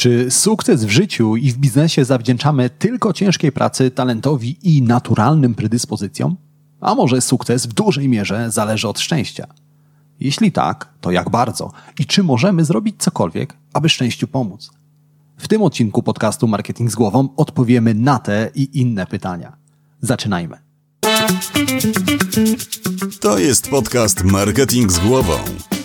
Czy sukces w życiu i w biznesie zawdzięczamy tylko ciężkiej pracy, talentowi i naturalnym predyspozycjom? A może sukces w dużej mierze zależy od szczęścia? Jeśli tak, to jak bardzo? I czy możemy zrobić cokolwiek, aby szczęściu pomóc? W tym odcinku podcastu Marketing z Głową odpowiemy na te i inne pytania. Zaczynajmy. To jest podcast Marketing z Głową.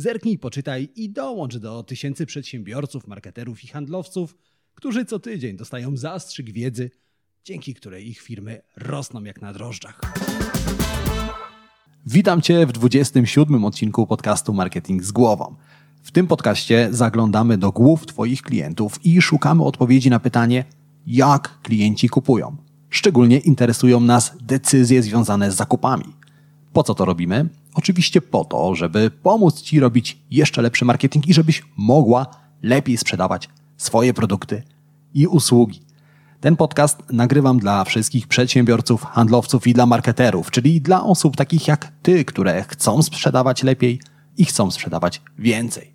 Zerknij, poczytaj i dołącz do tysięcy przedsiębiorców, marketerów i handlowców, którzy co tydzień dostają zastrzyk wiedzy, dzięki której ich firmy rosną jak na drożdżach. Witam Cię w 27 odcinku podcastu Marketing z Głową. W tym podcaście zaglądamy do głów Twoich klientów i szukamy odpowiedzi na pytanie, jak klienci kupują. Szczególnie interesują nas decyzje związane z zakupami. Po co to robimy? Oczywiście po to, żeby pomóc Ci robić jeszcze lepszy marketing i żebyś mogła lepiej sprzedawać swoje produkty i usługi. Ten podcast nagrywam dla wszystkich przedsiębiorców, handlowców i dla marketerów, czyli dla osób takich jak Ty, które chcą sprzedawać lepiej i chcą sprzedawać więcej.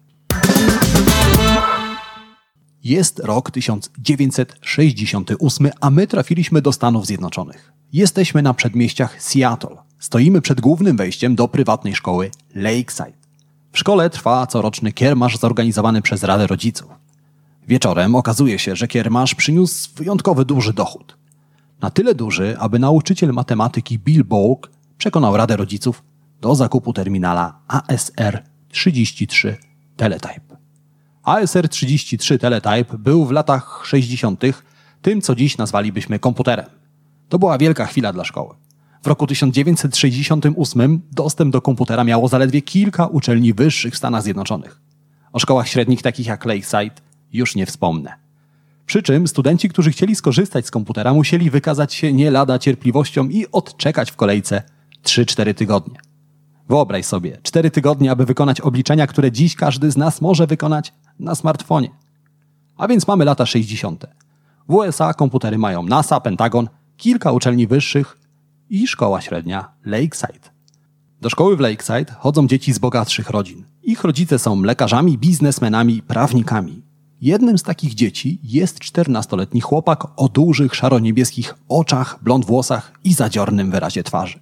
Jest rok 1968, a my trafiliśmy do Stanów Zjednoczonych. Jesteśmy na przedmieściach Seattle. Stoimy przed głównym wejściem do prywatnej szkoły Lakeside. W szkole trwa coroczny kiermasz zorganizowany przez Radę Rodziców. Wieczorem okazuje się, że kiermasz przyniósł wyjątkowy duży dochód. Na tyle duży, aby nauczyciel matematyki Bill Bogue przekonał Radę Rodziców do zakupu terminala ASR-33 Teletype. ASR-33 Teletype był w latach 60. tym, co dziś nazwalibyśmy komputerem. To była wielka chwila dla szkoły. W roku 1968 dostęp do komputera miało zaledwie kilka uczelni wyższych w Stanach Zjednoczonych. O szkołach średnich takich jak Lakeside już nie wspomnę. Przy czym studenci, którzy chcieli skorzystać z komputera, musieli wykazać się nie lada cierpliwością i odczekać w kolejce 3-4 tygodnie. Wyobraź sobie, 4 tygodnie, aby wykonać obliczenia, które dziś każdy z nas może wykonać na smartfonie. A więc mamy lata 60. W USA komputery mają NASA, Pentagon, kilka uczelni wyższych i szkoła średnia Lakeside. Do szkoły w Lakeside chodzą dzieci z bogatszych rodzin. Ich rodzice są lekarzami, biznesmenami, prawnikami. Jednym z takich dzieci jest 14-letni chłopak o dużych szaro-niebieskich oczach, blond włosach i zadziornym wyrazie twarzy.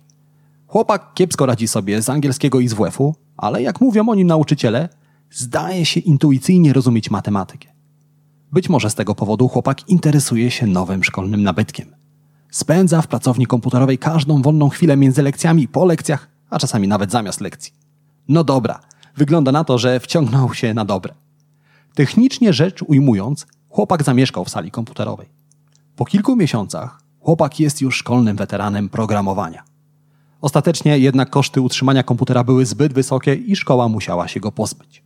Chłopak kiepsko radzi sobie z angielskiego i z WF-u, ale jak mówią o nim nauczyciele, zdaje się intuicyjnie rozumieć matematykę. Być może z tego powodu chłopak interesuje się nowym szkolnym nabytkiem. Spędza w pracowni komputerowej każdą wolną chwilę między lekcjami, po lekcjach, a czasami nawet zamiast lekcji. No dobra, wygląda na to, że wciągnął się na dobre. Technicznie rzecz ujmując, chłopak zamieszkał w sali komputerowej. Po kilku miesiącach chłopak jest już szkolnym weteranem programowania. Ostatecznie jednak koszty utrzymania komputera były zbyt wysokie i szkoła musiała się go pozbyć.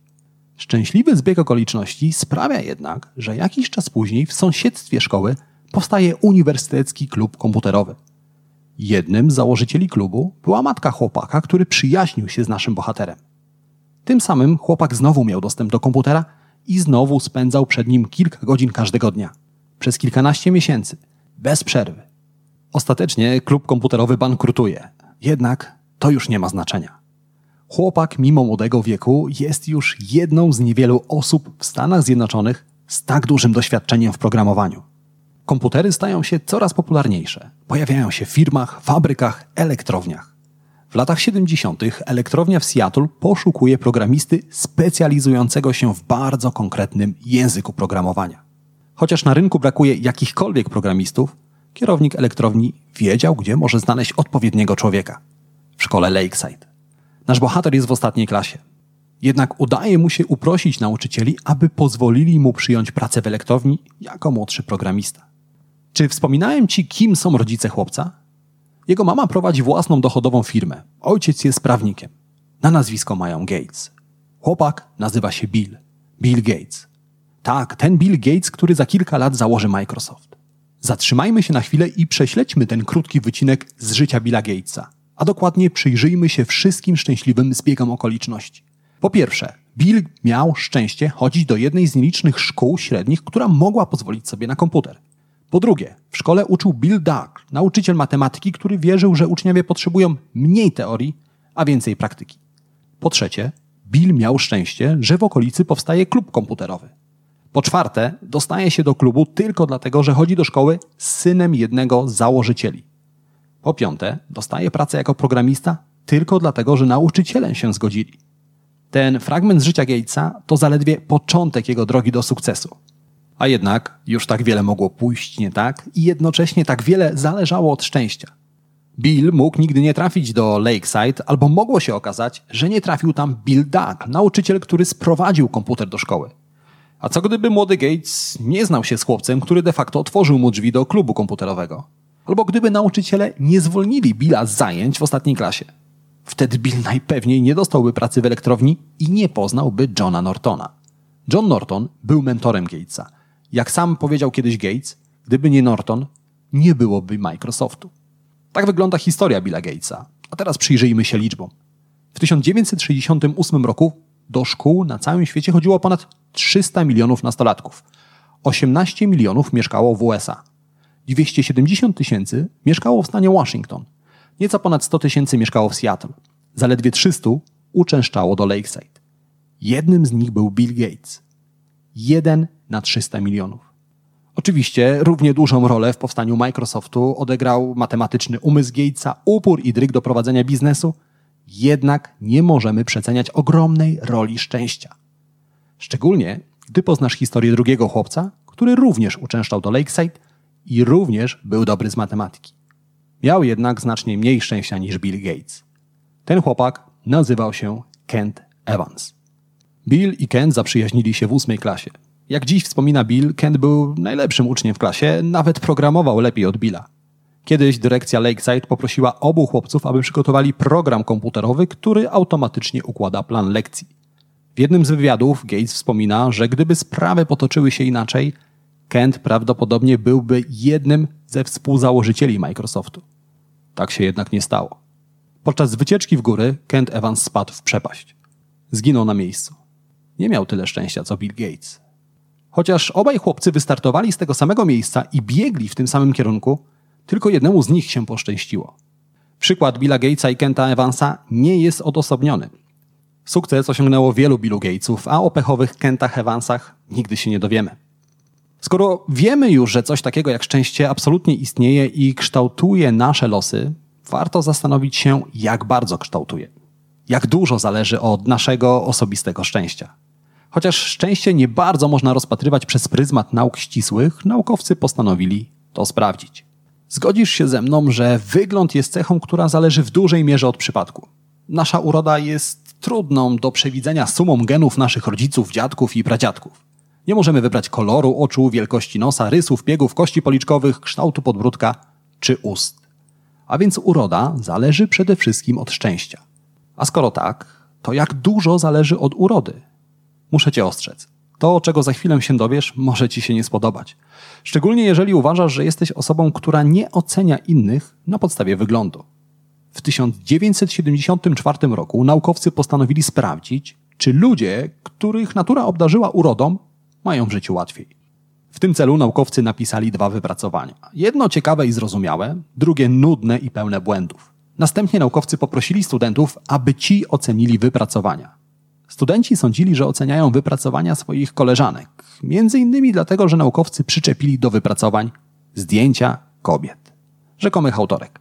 Szczęśliwy zbieg okoliczności sprawia jednak, że jakiś czas później w sąsiedztwie szkoły powstaje Uniwersytecki Klub Komputerowy. Jednym z założycieli klubu była matka chłopaka, który przyjaźnił się z naszym bohaterem. Tym samym chłopak znowu miał dostęp do komputera i znowu spędzał przed nim kilka godzin każdego dnia. Przez kilkanaście miesięcy, bez przerwy. Ostatecznie klub komputerowy bankrutuje, jednak to już nie ma znaczenia. Chłopak, mimo młodego wieku, jest już jedną z niewielu osób w Stanach Zjednoczonych z tak dużym doświadczeniem w programowaniu. Komputery stają się coraz popularniejsze. Pojawiają się w firmach, fabrykach, elektrowniach. W latach 70. elektrownia w Seattle poszukuje programisty specjalizującego się w bardzo konkretnym języku programowania. Chociaż na rynku brakuje jakichkolwiek programistów, kierownik elektrowni wiedział, gdzie może znaleźć odpowiedniego człowieka. W szkole Lakeside. Nasz bohater jest w ostatniej klasie. Jednak udaje mu się uprosić nauczycieli, aby pozwolili mu przyjąć pracę w elektrowni jako młodszy programista. Czy wspominałem ci, kim są rodzice chłopca? Jego mama prowadzi własną dochodową firmę. Ojciec jest prawnikiem. Na nazwisko mają Gates. Chłopak nazywa się Bill. Bill Gates. Tak, ten Bill Gates, który za kilka lat założy Microsoft. Zatrzymajmy się na chwilę i prześledźmy ten krótki wycinek z życia Billa Gatesa, a dokładnie przyjrzyjmy się wszystkim szczęśliwym zbiegom okoliczności. Po pierwsze, Bill miał szczęście chodzić do jednej z nielicznych szkół średnich, która mogła pozwolić sobie na komputer. Po drugie, w szkole uczył Bill Duck, nauczyciel matematyki, który wierzył, że uczniowie potrzebują mniej teorii, a więcej praktyki. Po trzecie, Bill miał szczęście, że w okolicy powstaje klub komputerowy. Po czwarte, dostaje się do klubu tylko dlatego, że chodzi do szkoły z synem jednego z założycieli. Po piąte, dostaje pracę jako programista tylko dlatego, że nauczyciele się zgodzili. Ten fragment z życia Gatesa to zaledwie początek jego drogi do sukcesu. A jednak już tak wiele mogło pójść nie tak i jednocześnie tak wiele zależało od szczęścia. Bill mógł nigdy nie trafić do Lakeside, albo mogło się okazać, że nie trafił tam Bill Duck, nauczyciel, który sprowadził komputer do szkoły. A co gdyby młody Gates nie znał się z chłopcem, który de facto otworzył mu drzwi do klubu komputerowego? Albo gdyby nauczyciele nie zwolnili Billa z zajęć w ostatniej klasie? Wtedy Bill najpewniej nie dostałby pracy w elektrowni i nie poznałby Johna Nortona. John Norton był mentorem Gatesa. Jak sam powiedział kiedyś Gates, gdyby nie Norton, nie byłoby Microsoftu. Tak wygląda historia Billa Gatesa. A teraz przyjrzyjmy się liczbom. W 1968 roku do szkół na całym świecie chodziło ponad 300 milionów nastolatków. 18 milionów mieszkało w USA. 270 tysięcy mieszkało w stanie Washington. Nieco ponad 100 tysięcy mieszkało w Seattle. Zaledwie 300 uczęszczało do Lakeside. Jednym z nich był Bill Gates. Jeden na 300 milionów. Oczywiście równie dużą rolę w powstaniu Microsoftu odegrał matematyczny umysł Gatesa, upór i dryg do prowadzenia biznesu, jednak nie możemy przeceniać ogromnej roli szczęścia. Szczególnie, gdy poznasz historię drugiego chłopca, który również uczęszczał do Lakeside i również był dobry z matematyki. Miał jednak znacznie mniej szczęścia niż Bill Gates. Ten chłopak nazywał się Kent Evans. Bill i Kent zaprzyjaźnili się w ósmej klasie. Jak dziś wspomina Bill, Kent był najlepszym uczniem w klasie, nawet programował lepiej od Billa. Kiedyś dyrekcja Lakeside poprosiła obu chłopców, aby przygotowali program komputerowy, który automatycznie układa plan lekcji. W jednym z wywiadów Gates wspomina, że gdyby sprawy potoczyły się inaczej, Kent prawdopodobnie byłby jednym ze współzałożycieli Microsoftu. Tak się jednak nie stało. Podczas wycieczki w góry Kent Evans spadł w przepaść. Zginął na miejscu. Nie miał tyle szczęścia co Bill Gates. Chociaż obaj chłopcy wystartowali z tego samego miejsca i biegli w tym samym kierunku, tylko jednemu z nich się poszczęściło. Przykład Billa Gatesa i Kenta Evansa nie jest odosobniony. Sukces osiągnęło wielu Billu Gatesów, a o pechowych Kentach Evansach nigdy się nie dowiemy. Skoro wiemy już, że coś takiego jak szczęście absolutnie istnieje i kształtuje nasze losy, warto zastanowić się, jak bardzo kształtuje. Jak dużo zależy od naszego osobistego szczęścia. Chociaż szczęście nie bardzo można rozpatrywać przez pryzmat nauk ścisłych, naukowcy postanowili to sprawdzić. Zgodzisz się ze mną, że wygląd jest cechą, która zależy w dużej mierze od przypadku. Nasza uroda jest trudną do przewidzenia sumą genów naszych rodziców, dziadków i pradziadków. Nie możemy wybrać koloru oczu, wielkości nosa, rysów, biegów, kości policzkowych, kształtu podbródka czy ust. A więc uroda zależy przede wszystkim od szczęścia. A skoro tak, to jak dużo zależy od urody? Muszę cię ostrzec. To, czego za chwilę się dowiesz, może ci się nie spodobać. Szczególnie jeżeli uważasz, że jesteś osobą, która nie ocenia innych na podstawie wyglądu. W 1974 roku naukowcy postanowili sprawdzić, czy ludzie, których natura obdarzyła urodą, mają w życiu łatwiej. W tym celu naukowcy napisali dwa wypracowania. Jedno ciekawe i zrozumiałe, drugie nudne i pełne błędów. Następnie naukowcy poprosili studentów, aby ci ocenili wypracowania. Studenci sądzili, że oceniają wypracowania swoich koleżanek, między innymi dlatego, że naukowcy przyczepili do wypracowań zdjęcia kobiet, rzekomych autorek.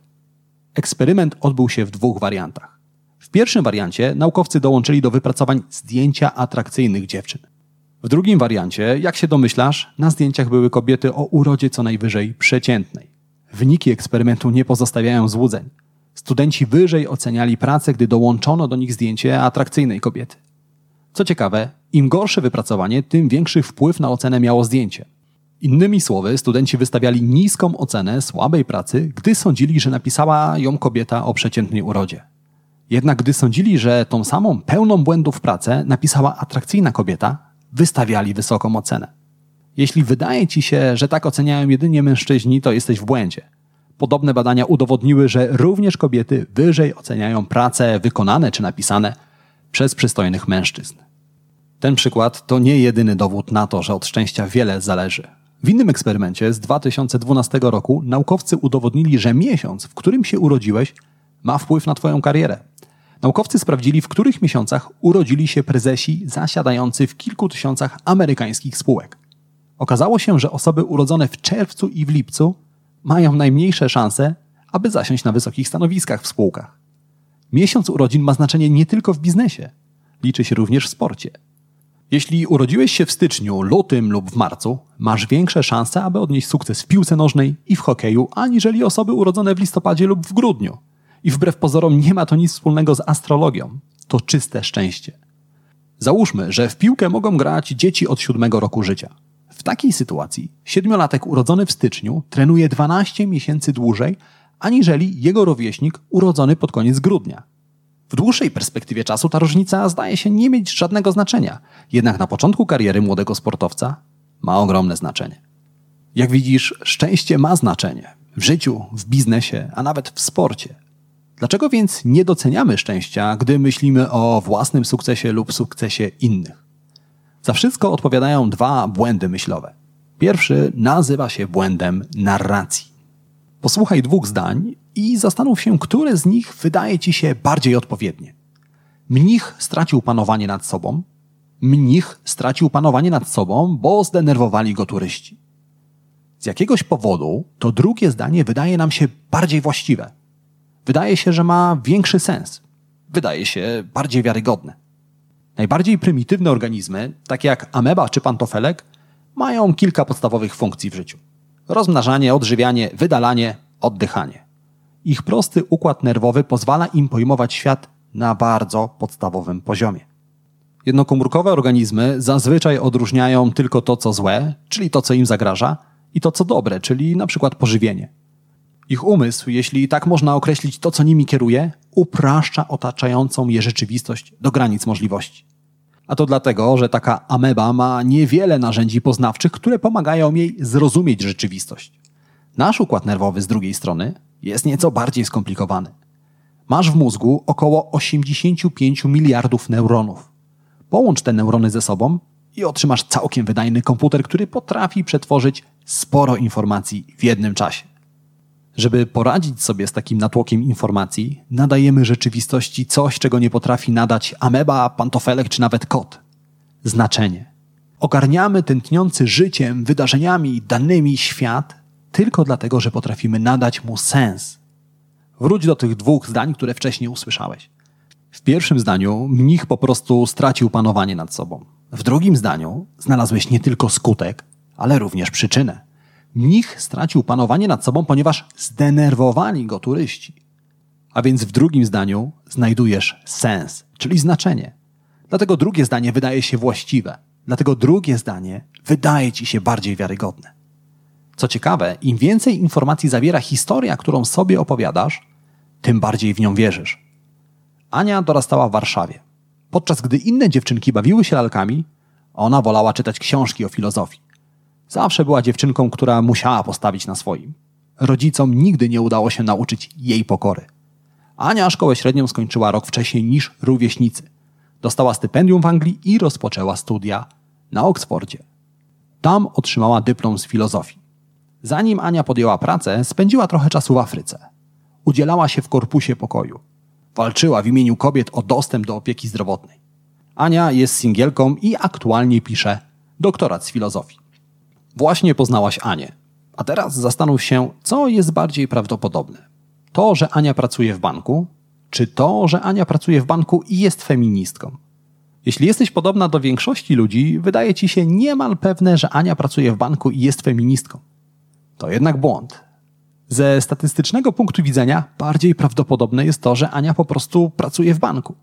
Eksperyment odbył się w dwóch wariantach. W pierwszym wariancie naukowcy dołączyli do wypracowań zdjęcia atrakcyjnych dziewczyn. W drugim wariancie, jak się domyślasz, na zdjęciach były kobiety o urodzie co najwyżej przeciętnej. Wyniki eksperymentu nie pozostawiają złudzeń. Studenci wyżej oceniali pracę, gdy dołączono do nich zdjęcie atrakcyjnej kobiety. Co ciekawe, im gorsze wypracowanie, tym większy wpływ na ocenę miało zdjęcie. Innymi słowy, studenci wystawiali niską ocenę słabej pracy, gdy sądzili, że napisała ją kobieta o przeciętnej urodzie. Jednak gdy sądzili, że tą samą pełną błędów pracę napisała atrakcyjna kobieta, wystawiali wysoką ocenę. Jeśli wydaje ci się, że tak oceniają jedynie mężczyźni, to jesteś w błędzie. Podobne badania udowodniły, że również kobiety wyżej oceniają prace wykonane czy napisane przez przystojnych mężczyzn. Ten przykład to nie jedyny dowód na to, że od szczęścia wiele zależy. W innym eksperymencie z 2012 roku naukowcy udowodnili, że miesiąc, w którym się urodziłeś, ma wpływ na Twoją karierę. Naukowcy sprawdzili, w których miesiącach urodzili się prezesi zasiadający w kilku tysiącach amerykańskich spółek. Okazało się, że osoby urodzone w czerwcu i w lipcu mają najmniejsze szanse, aby zasiąść na wysokich stanowiskach w spółkach. Miesiąc urodzin ma znaczenie nie tylko w biznesie, liczy się również w sporcie. Jeśli urodziłeś się w styczniu, lutym lub w marcu, masz większe szanse, aby odnieść sukces w piłce nożnej i w hokeju, aniżeli osoby urodzone w listopadzie lub w grudniu. I wbrew pozorom nie ma to nic wspólnego z astrologią. To czyste szczęście. Załóżmy, że w piłkę mogą grać dzieci od siódmego roku życia. W takiej sytuacji siedmiolatek urodzony w styczniu trenuje 12 miesięcy dłużej, aniżeli jego rówieśnik urodzony pod koniec grudnia. W dłuższej perspektywie czasu ta różnica zdaje się nie mieć żadnego znaczenia, jednak na początku kariery młodego sportowca ma ogromne znaczenie. Jak widzisz, szczęście ma znaczenie w życiu, w biznesie, a nawet w sporcie. Dlaczego więc nie doceniamy szczęścia, gdy myślimy o własnym sukcesie lub sukcesie innych? Za wszystko odpowiadają dwa błędy myślowe. Pierwszy nazywa się błędem narracji. Posłuchaj dwóch zdań i zastanów się, które z nich wydaje ci się bardziej odpowiednie. Mnich stracił panowanie nad sobą. Mnich stracił panowanie nad sobą, bo zdenerwowali go turyści. Z jakiegoś powodu to drugie zdanie wydaje nam się bardziej właściwe. Wydaje się, że ma większy sens. Wydaje się bardziej wiarygodne. Najbardziej prymitywne organizmy, takie jak ameba czy pantofelek, mają kilka podstawowych funkcji w życiu: rozmnażanie, odżywianie, wydalanie, oddychanie. Ich prosty układ nerwowy pozwala im pojmować świat na bardzo podstawowym poziomie. Jednokomórkowe organizmy zazwyczaj odróżniają tylko to, co złe, czyli to, co im zagraża, i to, co dobre, czyli na przykład pożywienie. Ich umysł, jeśli tak można określić to, co nimi kieruje, upraszcza otaczającą je rzeczywistość do granic możliwości. A to dlatego, że taka ameba ma niewiele narzędzi poznawczych, które pomagają jej zrozumieć rzeczywistość. Nasz układ nerwowy z drugiej strony jest nieco bardziej skomplikowany. Masz w mózgu około 85 miliardów neuronów. Połącz te neurony ze sobą i otrzymasz całkiem wydajny komputer, który potrafi przetworzyć sporo informacji w jednym czasie. Żeby poradzić sobie z takim natłokiem informacji, nadajemy rzeczywistości coś, czego nie potrafi nadać ameba, pantofelek czy nawet kot. Znaczenie. Ogarniamy tętniący życiem, wydarzeniami, danymi świat tylko dlatego, że potrafimy nadać mu sens. Wróć do tych dwóch zdań, które wcześniej usłyszałeś. W pierwszym zdaniu mnich po prostu stracił panowanie nad sobą. W drugim zdaniu znalazłeś nie tylko skutek, ale również przyczynę. Mnich stracił panowanie nad sobą, ponieważ zdenerwowali go turyści. A więc w drugim zdaniu znajdujesz sens, czyli znaczenie. Dlatego drugie zdanie wydaje się właściwe. Dlatego drugie zdanie wydaje ci się bardziej wiarygodne. Co ciekawe, im więcej informacji zawiera historia, którą sobie opowiadasz, tym bardziej w nią wierzysz. Ania dorastała w Warszawie. Podczas gdy inne dziewczynki bawiły się lalkami, ona wolała czytać książki o filozofii. Zawsze była dziewczynką, która musiała postawić na swoim. Rodzicom nigdy nie udało się nauczyć jej pokory. Ania szkołę średnią skończyła rok wcześniej niż rówieśnicy. Dostała stypendium w Anglii i rozpoczęła studia na Oksfordzie. Tam otrzymała dyplom z filozofii. Zanim Ania podjęła pracę, spędziła trochę czasu w Afryce. Udzielała się w korpusie pokoju. Walczyła w imieniu kobiet o dostęp do opieki zdrowotnej. Ania jest singielką i aktualnie pisze doktorat z filozofii. Właśnie poznałaś Anię. A teraz zastanów się, co jest bardziej prawdopodobne. To, że Ania pracuje w banku, czy to, że Ania pracuje w banku i jest feministką. Jeśli jesteś podobna do większości ludzi, wydaje ci się niemal pewne, że Ania pracuje w banku i jest feministką. To jednak błąd. Ze statystycznego punktu widzenia bardziej prawdopodobne jest to, że Ania po prostu pracuje w banku.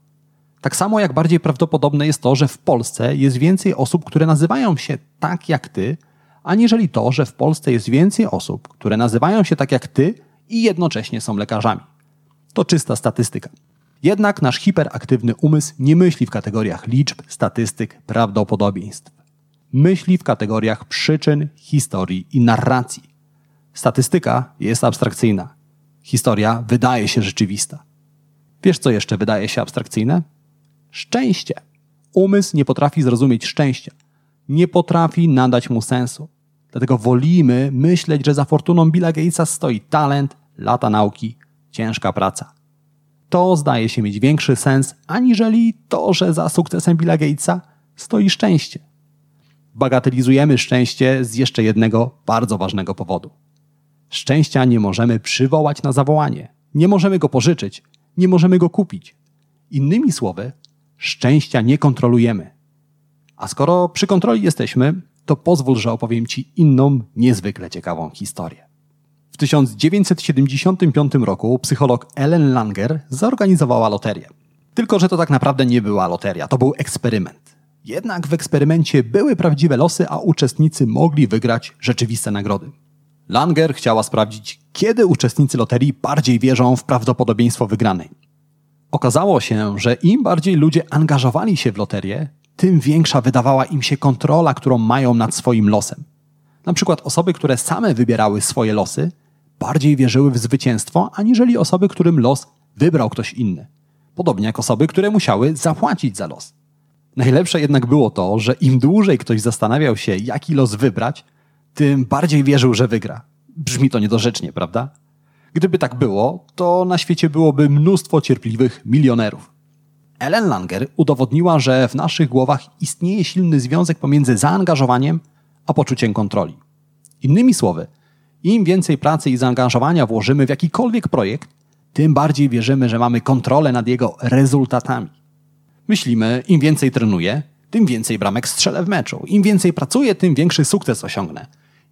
Tak samo jak bardziej prawdopodobne jest to, że w Polsce jest więcej osób, które nazywają się tak jak ty, aniżeli to, że w Polsce jest więcej osób, które nazywają się tak jak ty i jednocześnie są lekarzami. To czysta statystyka. Jednak nasz hiperaktywny umysł nie myśli w kategoriach liczb, statystyk, prawdopodobieństw. myśli w kategoriach przyczyn, historii i narracji. Statystyka jest abstrakcyjna. Historia wydaje się rzeczywista. Wiesz, co jeszcze wydaje się abstrakcyjne? Szczęście. Umysł nie potrafi zrozumieć szczęścia. Nie potrafi nadać mu sensu. Dlatego wolimy myśleć, że za fortuną Billa Gatesa stoi talent, lata nauki, ciężka praca. To zdaje się mieć większy sens, aniżeli to, że za sukcesem Billa Gatesa stoi szczęście. Bagatelizujemy szczęście z jeszcze jednego bardzo ważnego powodu. Szczęścia nie możemy przywołać na zawołanie, nie możemy go pożyczyć, nie możemy go kupić. Innymi słowy, szczęścia nie kontrolujemy. A skoro przy kontroli jesteśmy, to pozwól, że opowiem Ci inną, niezwykle ciekawą historię. W 1975 roku psycholog Ellen Langer zorganizowała loterię. Tylko, że to tak naprawdę nie była loteria, to był eksperyment. Jednak w eksperymencie były prawdziwe losy, a uczestnicy mogli wygrać rzeczywiste nagrody. Langer chciała sprawdzić, kiedy uczestnicy loterii bardziej wierzą w prawdopodobieństwo wygranej. Okazało się, że im bardziej ludzie angażowali się w loterię, tym większa wydawała im się kontrola, którą mają nad swoim losem. Na przykład osoby, które same wybierały swoje losy, bardziej wierzyły w zwycięstwo, aniżeli osoby, którym los wybrał ktoś inny. Podobnie jak osoby, które musiały zapłacić za los. Najlepsze jednak było to, że im dłużej ktoś zastanawiał się, jaki los wybrać, tym bardziej wierzył, że wygra. Brzmi to niedorzecznie, prawda? Gdyby tak było, to na świecie byłoby mnóstwo cierpliwych milionerów. Ellen Langer udowodniła, że w naszych głowach istnieje silny związek pomiędzy zaangażowaniem a poczuciem kontroli. Innymi słowy, im więcej pracy i zaangażowania włożymy w jakikolwiek projekt, tym bardziej wierzymy, że mamy kontrolę nad jego rezultatami. Myślimy, im więcej trenuję, tym więcej bramek strzelę w meczu. Im więcej pracuję, tym większy sukces osiągnę.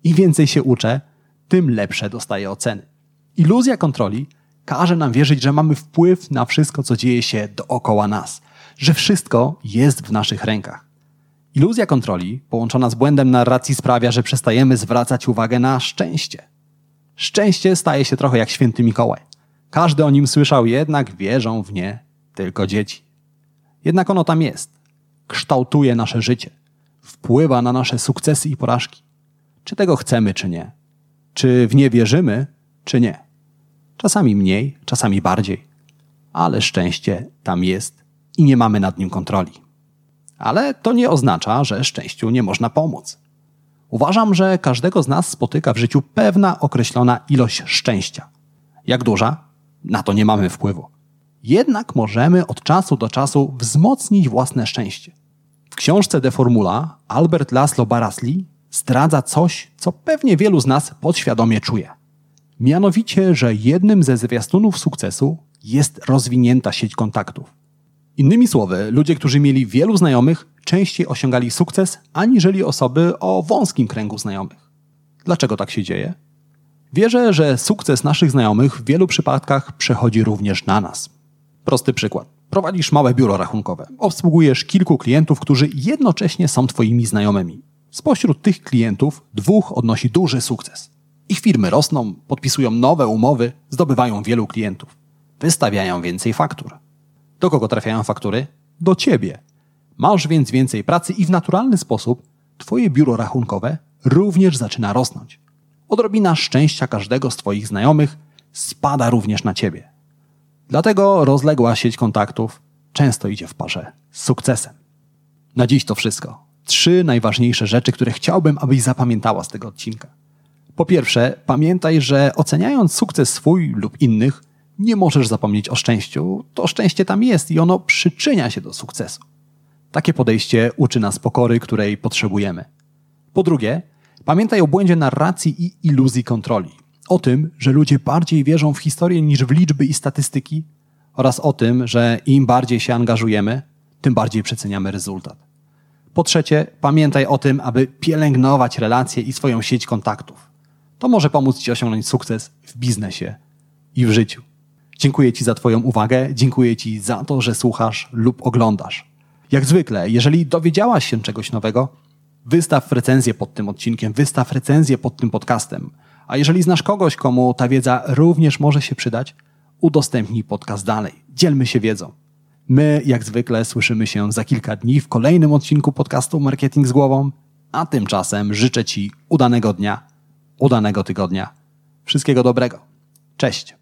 Im więcej się uczę, tym lepsze dostaję oceny. Iluzja kontroli każe nam wierzyć, że mamy wpływ na wszystko, co dzieje się dookoła nas, że wszystko jest w naszych rękach. Iluzja kontroli, połączona z błędem narracji, sprawia, że przestajemy zwracać uwagę na szczęście. Szczęście staje się trochę jak święty Mikołaj. Każdy o nim słyszał, jednak wierzą w nie tylko dzieci. Jednak ono tam jest. Kształtuje nasze życie. Wpływa na nasze sukcesy i porażki. Czy tego chcemy, czy nie. Czy w nie wierzymy, czy nie. Czasami mniej, czasami bardziej. Ale szczęście tam jest i nie mamy nad nim kontroli. Ale to nie oznacza, że szczęściu nie można pomóc. Uważam, że każdego z nas spotyka w życiu pewna określona ilość szczęścia. Jak duża? Na to nie mamy wpływu. Jednak możemy od czasu do czasu wzmocnić własne szczęście. W książce De Formula Albert Laszlo Barasli zdradza coś, co pewnie wielu z nas podświadomie czuje. Mianowicie, że jednym ze zwiastunów sukcesu jest rozwinięta sieć kontaktów. Innymi słowy, ludzie, którzy mieli wielu znajomych, częściej osiągali sukces, aniżeli osoby o wąskim kręgu znajomych. Dlaczego tak się dzieje? Wierzę, że sukces naszych znajomych w wielu przypadkach przechodzi również na nas. Prosty przykład. Prowadzisz małe biuro rachunkowe. Obsługujesz kilku klientów, którzy jednocześnie są Twoimi znajomymi. Spośród tych klientów dwóch odnosi duży sukces. Ich firmy rosną, podpisują nowe umowy, zdobywają wielu klientów. Wystawiają więcej faktur. Do kogo trafiają faktury? Do ciebie. Masz więc więcej pracy i w naturalny sposób twoje biuro rachunkowe również zaczyna rosnąć. Odrobina szczęścia każdego z twoich znajomych spada również na ciebie. Dlatego rozległa sieć kontaktów często idzie w parze z sukcesem. Na dziś to wszystko. Trzy najważniejsze rzeczy, które chciałbym, abyś zapamiętała z tego odcinka. Po pierwsze, pamiętaj, że oceniając sukces swój lub innych, nie możesz zapomnieć o szczęściu. To szczęście tam jest i ono przyczynia się do sukcesu. Takie podejście uczy nas pokory, której potrzebujemy. Po drugie, pamiętaj o błędzie narracji i iluzji kontroli. O tym, że ludzie bardziej wierzą w historię niż w liczby i statystyki, oraz o tym, że im bardziej się angażujemy, tym bardziej przeceniamy rezultat. Po trzecie, pamiętaj o tym, aby pielęgnować relacje i swoją sieć kontaktów. To może pomóc Ci osiągnąć sukces w biznesie i w życiu. Dziękuję Ci za Twoją uwagę, dziękuję Ci za to, że słuchasz lub oglądasz. Jak zwykle, jeżeli dowiedziałaś się czegoś nowego, wystaw recenzję pod tym odcinkiem, wystaw recenzję pod tym podcastem. A jeżeli znasz kogoś, komu ta wiedza również może się przydać, udostępnij podcast dalej. Dzielmy się wiedzą. My, jak zwykle, słyszymy się za kilka dni w kolejnym odcinku podcastu Marketing z Głową. A tymczasem życzę Ci udanego dnia, udanego tygodnia. Wszystkiego dobrego. Cześć.